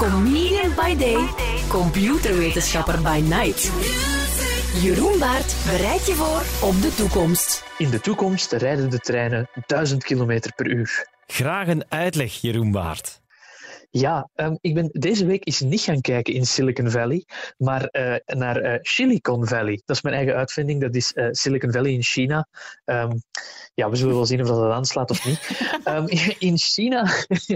Comedian by day, computerwetenschapper by night. Jeroen Baart bereidt je voor op de toekomst. In de toekomst rijden de treinen 1000 km per uur. Graag een uitleg, Jeroen Baart. Ja, um, ik ben deze week eens niet gaan kijken in Silicon Valley, maar uh, naar uh, Silicon Valley. Dat is mijn eigen uitvinding. Dat is uh, Silicon Valley in China. Um, ja, we zullen wel zien of dat aanslaat of niet. um, in, China,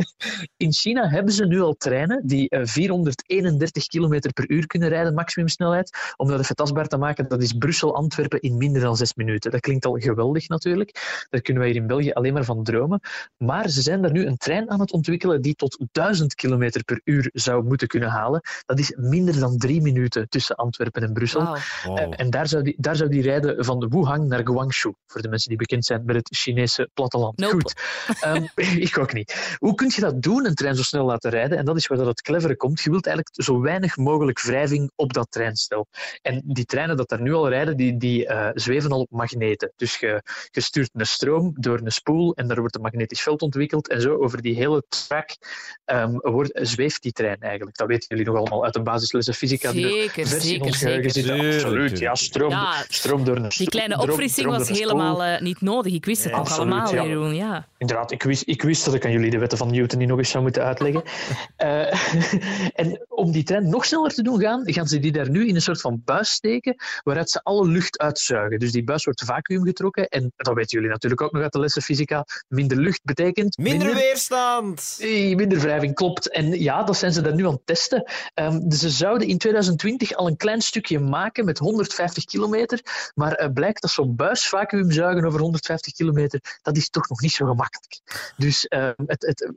in China hebben ze nu al treinen die 431 km per uur kunnen rijden, maximumsnelheid. Om dat even tastbaar te maken, dat is Brussel-Antwerpen in minder dan zes minuten. Dat klinkt al geweldig natuurlijk. Daar kunnen wij hier in België alleen maar van dromen. Maar ze zijn daar nu een trein aan het ontwikkelen die tot 1000 km per uur zou moeten kunnen halen. Dat is minder dan drie minuten tussen Antwerpen en Brussel. Wow. En, en daar, zou die, daar zou die rijden van Wuhan naar Guangzhou, voor de mensen die bekend zijn met het Chinese platteland. Nope. Goed, um, ik ook niet. Hoe kun je dat doen, een trein zo snel laten rijden? En dat is waar dat het clevere komt. Je wilt eigenlijk zo weinig mogelijk wrijving op dat treinstel. En die treinen dat daar nu al rijden, die, die uh, zweven al op magneten. Dus je, je stuurt een stroom door een spoel en daar wordt een magnetisch veld ontwikkeld. En zo over die hele track um, wordt, zweeft die trein eigenlijk. Dat weten jullie nog allemaal uit de basislessen fysica. Zeker, zeker, zeker. Zitten. Absoluut, ja. Stroom, Ja, stroom door een Die kleine opfrissing was helemaal eh, niet nodig. Ik wist het Ja, nog absoluut, allemaal, ja. Jeroen. Ja. Inderdaad, ik wist, ik wist dat ik aan jullie de wetten van Newton niet nog eens zou moeten uitleggen. Eh, en om die trein nog sneller te doen gaan, gaan ze die daar nu in een soort van buis steken, waaruit ze alle lucht uitzuigen. Dus die buis wordt vacuüm getrokken. En dat weten jullie natuurlijk ook nog uit de lessen fysica. Minder lucht betekent Minder weerstand! Eh, Minder wrijving, klopt. En ja, dat zijn ze daar nu aan het testen. Ehm, dus ze zouden in 2020 al een klein stukje maken met 150 kilometer. Maar eh, blijkt dat zo'n buis vacuümzuigen over 150 kilometer, dat is toch nog niet zo gemakkelijk. Dus ehm, het, het,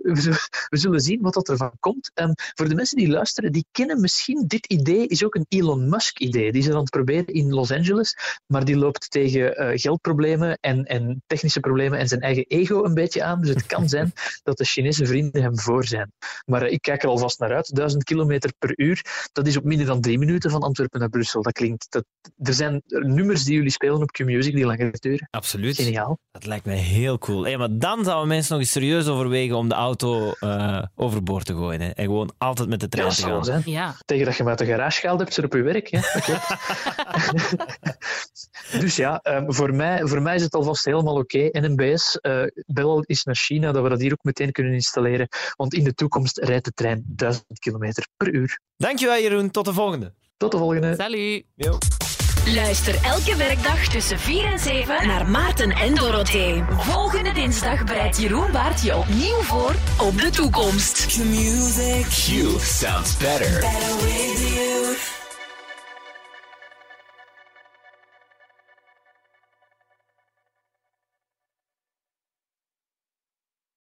we, zullen, zien wat dat ervan komt. Voor de mensen die luisteren, die kennen misschien dit idee, is ook een Elon Musk idee. Die is aan het proberen in Los Angeles, maar die loopt tegen eh, geldproblemen en, en technische problemen en zijn eigen ego een beetje aan. Dus het kan zijn dat de Chinese vrienden hem voor zijn. Maar eh, ik kijk er alvast naar uit. 1000 kilometer per uur, dat is op minder dan drie minuten van Antwerpen naar Brussel. Dat klinkt... Dat, er zijn nummers die jullie spelen op Q-Music die langer duren. Absoluut. Geniaal. Dat lijkt mij heel cool. Hey, maar dan zouden mensen nog eens serieus overwegen om de auto eh, overboord te gooien. Hè. En gewoon altijd met de trein te gaan. zijn. ja. Tegen dat je hem uit de garage gehaald hebt, zit op je werk. Hè? Dus ja, ehm, voor, mij, voor mij is het alvast helemaal oké. NMBS, eh bel eens naar China, dat we dat hier ook meteen kunnen installeren. Want in de toekomst rijdt de trein 1000 kilometer per uur. Dankjewel, Jeroen. Tot de volgende. Tot de volgende. Salut. Yo. Luister elke werkdag tussen 4 en 7 naar Maarten en Dorothee. Volgende dinsdag bereidt Jeroen Baart je opnieuw voor op de toekomst. Q sounds better.